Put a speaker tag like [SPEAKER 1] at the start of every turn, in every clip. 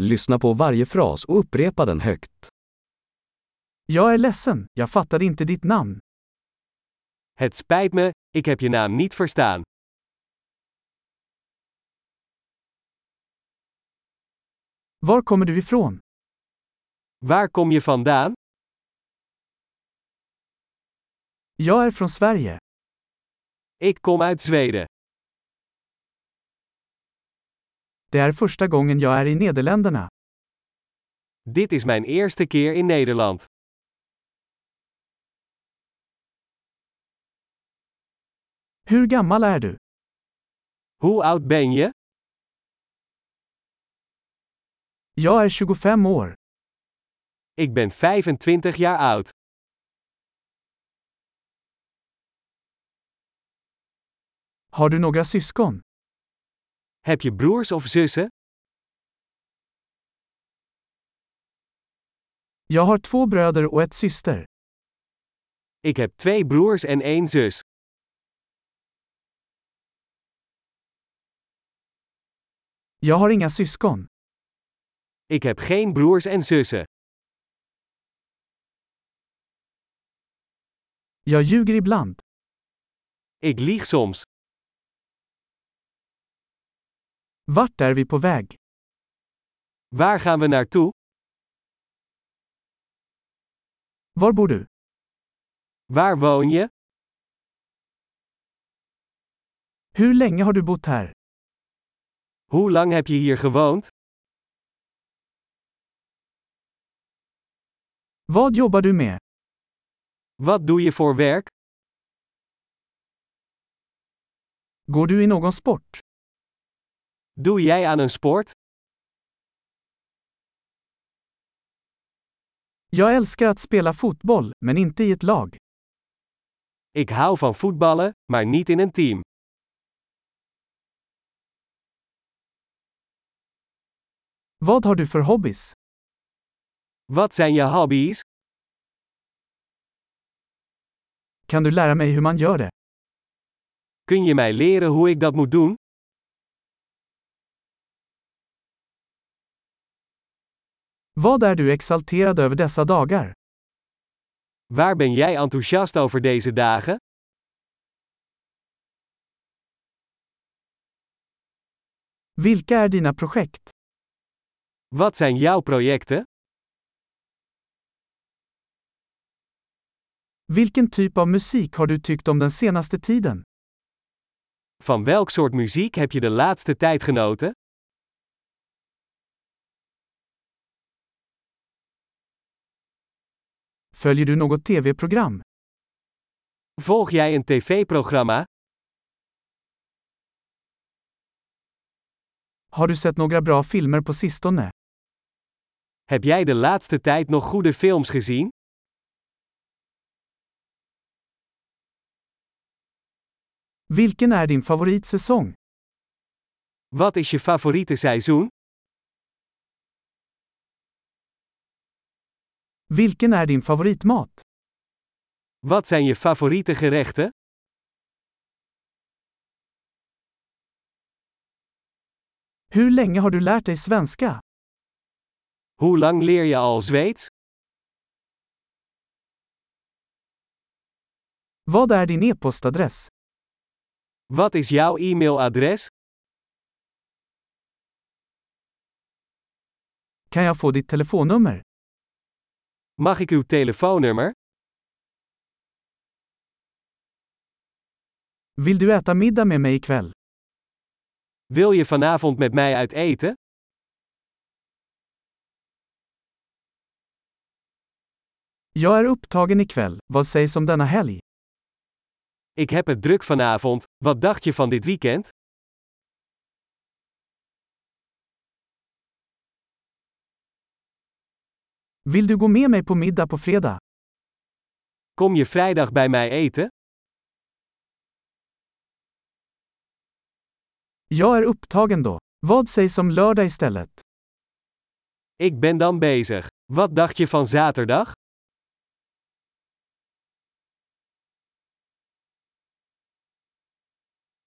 [SPEAKER 1] Lyssna på varje fras och upprepa den högt.
[SPEAKER 2] Jag är ledsen, jag fattade inte ditt namn.
[SPEAKER 3] Het spijt me, ik heb je naam niet verstaan.
[SPEAKER 2] Var kommer du ifrån?
[SPEAKER 3] Waar kom je vandaan?
[SPEAKER 2] Jag är från Sverige.
[SPEAKER 3] Ik kom uit Zweden.
[SPEAKER 2] Det är första gången jag är i Nederländerna.
[SPEAKER 3] Dit is mijn eerste keer in Nederland.
[SPEAKER 2] Hur gammal är du?
[SPEAKER 3] Hoe oud ben je?
[SPEAKER 2] Jag är 25 år.
[SPEAKER 3] Ik ben 25 jaar oud.
[SPEAKER 2] Har du några syskon?
[SPEAKER 3] Heb je broers of zussen?
[SPEAKER 2] Jag har två bröder och ett syster.
[SPEAKER 3] Ik heb twee broers en één zus.
[SPEAKER 2] Jag har inga syskon.
[SPEAKER 3] Ik heb geen broers en zussen.
[SPEAKER 2] Jag ljuger ibland.
[SPEAKER 3] Ik lieg soms.
[SPEAKER 2] Vart är vi på väg?
[SPEAKER 3] Waar gaan we naartoe?
[SPEAKER 2] Var bor du?
[SPEAKER 3] Waar woon je?
[SPEAKER 2] Hur länge har du bott här?
[SPEAKER 3] Hoe lang heb je hier gewoond?
[SPEAKER 2] Vad jobbar du med?
[SPEAKER 3] Wat doe je voor werk?
[SPEAKER 2] Går du i någon sport?
[SPEAKER 3] Doe jij aan een sport?
[SPEAKER 2] Jag älskar att spela fotboll, men inte i ett lag.
[SPEAKER 3] Ik hou van voetballen, maar niet in een team.
[SPEAKER 2] Vad har du för hobbies?
[SPEAKER 3] Wat zijn je hobby's?
[SPEAKER 2] Kan du lära mig hur man gör det?
[SPEAKER 3] Kun je mij leren hoe ik dat moet doen?
[SPEAKER 2] Vad är du exalterad över dessa dagar?
[SPEAKER 3] Waar ben jij enthousiast over deze dagen?
[SPEAKER 2] Vilka är dina projekt?
[SPEAKER 3] Wat zijn jouw projecten?
[SPEAKER 2] Vilken typ av musik har du tyckt om den senaste tiden?
[SPEAKER 3] Van welk soort muziek heb je de laatste tijd genoten?
[SPEAKER 2] Följer du något tv-program?
[SPEAKER 3] Volg jij een tv-programma?
[SPEAKER 2] Har du sett några bra filmer på sistone?
[SPEAKER 3] Heb jij de laatste tijd nog goede films gezien?
[SPEAKER 2] Vilken är din favoritsäsong?
[SPEAKER 3] Wat is je favoriete seizoen?
[SPEAKER 2] Vilken är din favoritmat?
[SPEAKER 3] Wat zijn je favoriete gerechten?
[SPEAKER 2] Hur länge har du lärt dig svenska?
[SPEAKER 3] Hoe lang leer je al Zweeds?
[SPEAKER 2] Vad är din e-postadress?
[SPEAKER 3] Wat is jouw e-mailadres?
[SPEAKER 2] Kan jag få ditt telefonnummer?
[SPEAKER 3] Mag ik uw telefoonnummer?
[SPEAKER 2] Vill du äta middag med mig ikväll?
[SPEAKER 3] Wil je vanavond met mij uit eten?
[SPEAKER 2] Jag är upptagen ikväll, vad sägs om denna helg?
[SPEAKER 3] Ik heb het druk vanavond, wat dacht je van dit weekend?
[SPEAKER 2] Vill du gå med mig på middag på fredag?
[SPEAKER 3] Kom je vrijdag bij mij eten?
[SPEAKER 2] Jag är upptagen då. Vad sägs om lördag istället?
[SPEAKER 3] Ik ben dan bezig. Wat dacht je van zaterdag?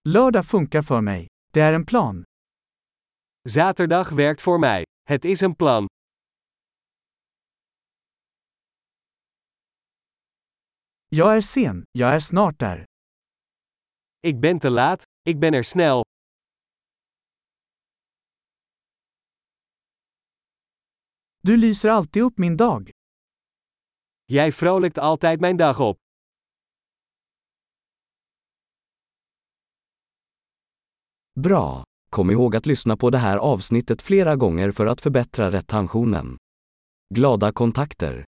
[SPEAKER 2] Lördag funkar för mig. Det är en plan.
[SPEAKER 3] Zaterdag werkt voor mij. Het is een plan.
[SPEAKER 2] Jag är sen, jag är snart där.
[SPEAKER 3] Ik ben te laat, ik ben er snel.
[SPEAKER 2] Du lyser alltid upp min dag.
[SPEAKER 3] Jij vrolijkt altijd mijn dag op.
[SPEAKER 1] Bra! Kom ihåg att lyssna på det här avsnittet flera gånger för att förbättra retentionen. Glada kontakter!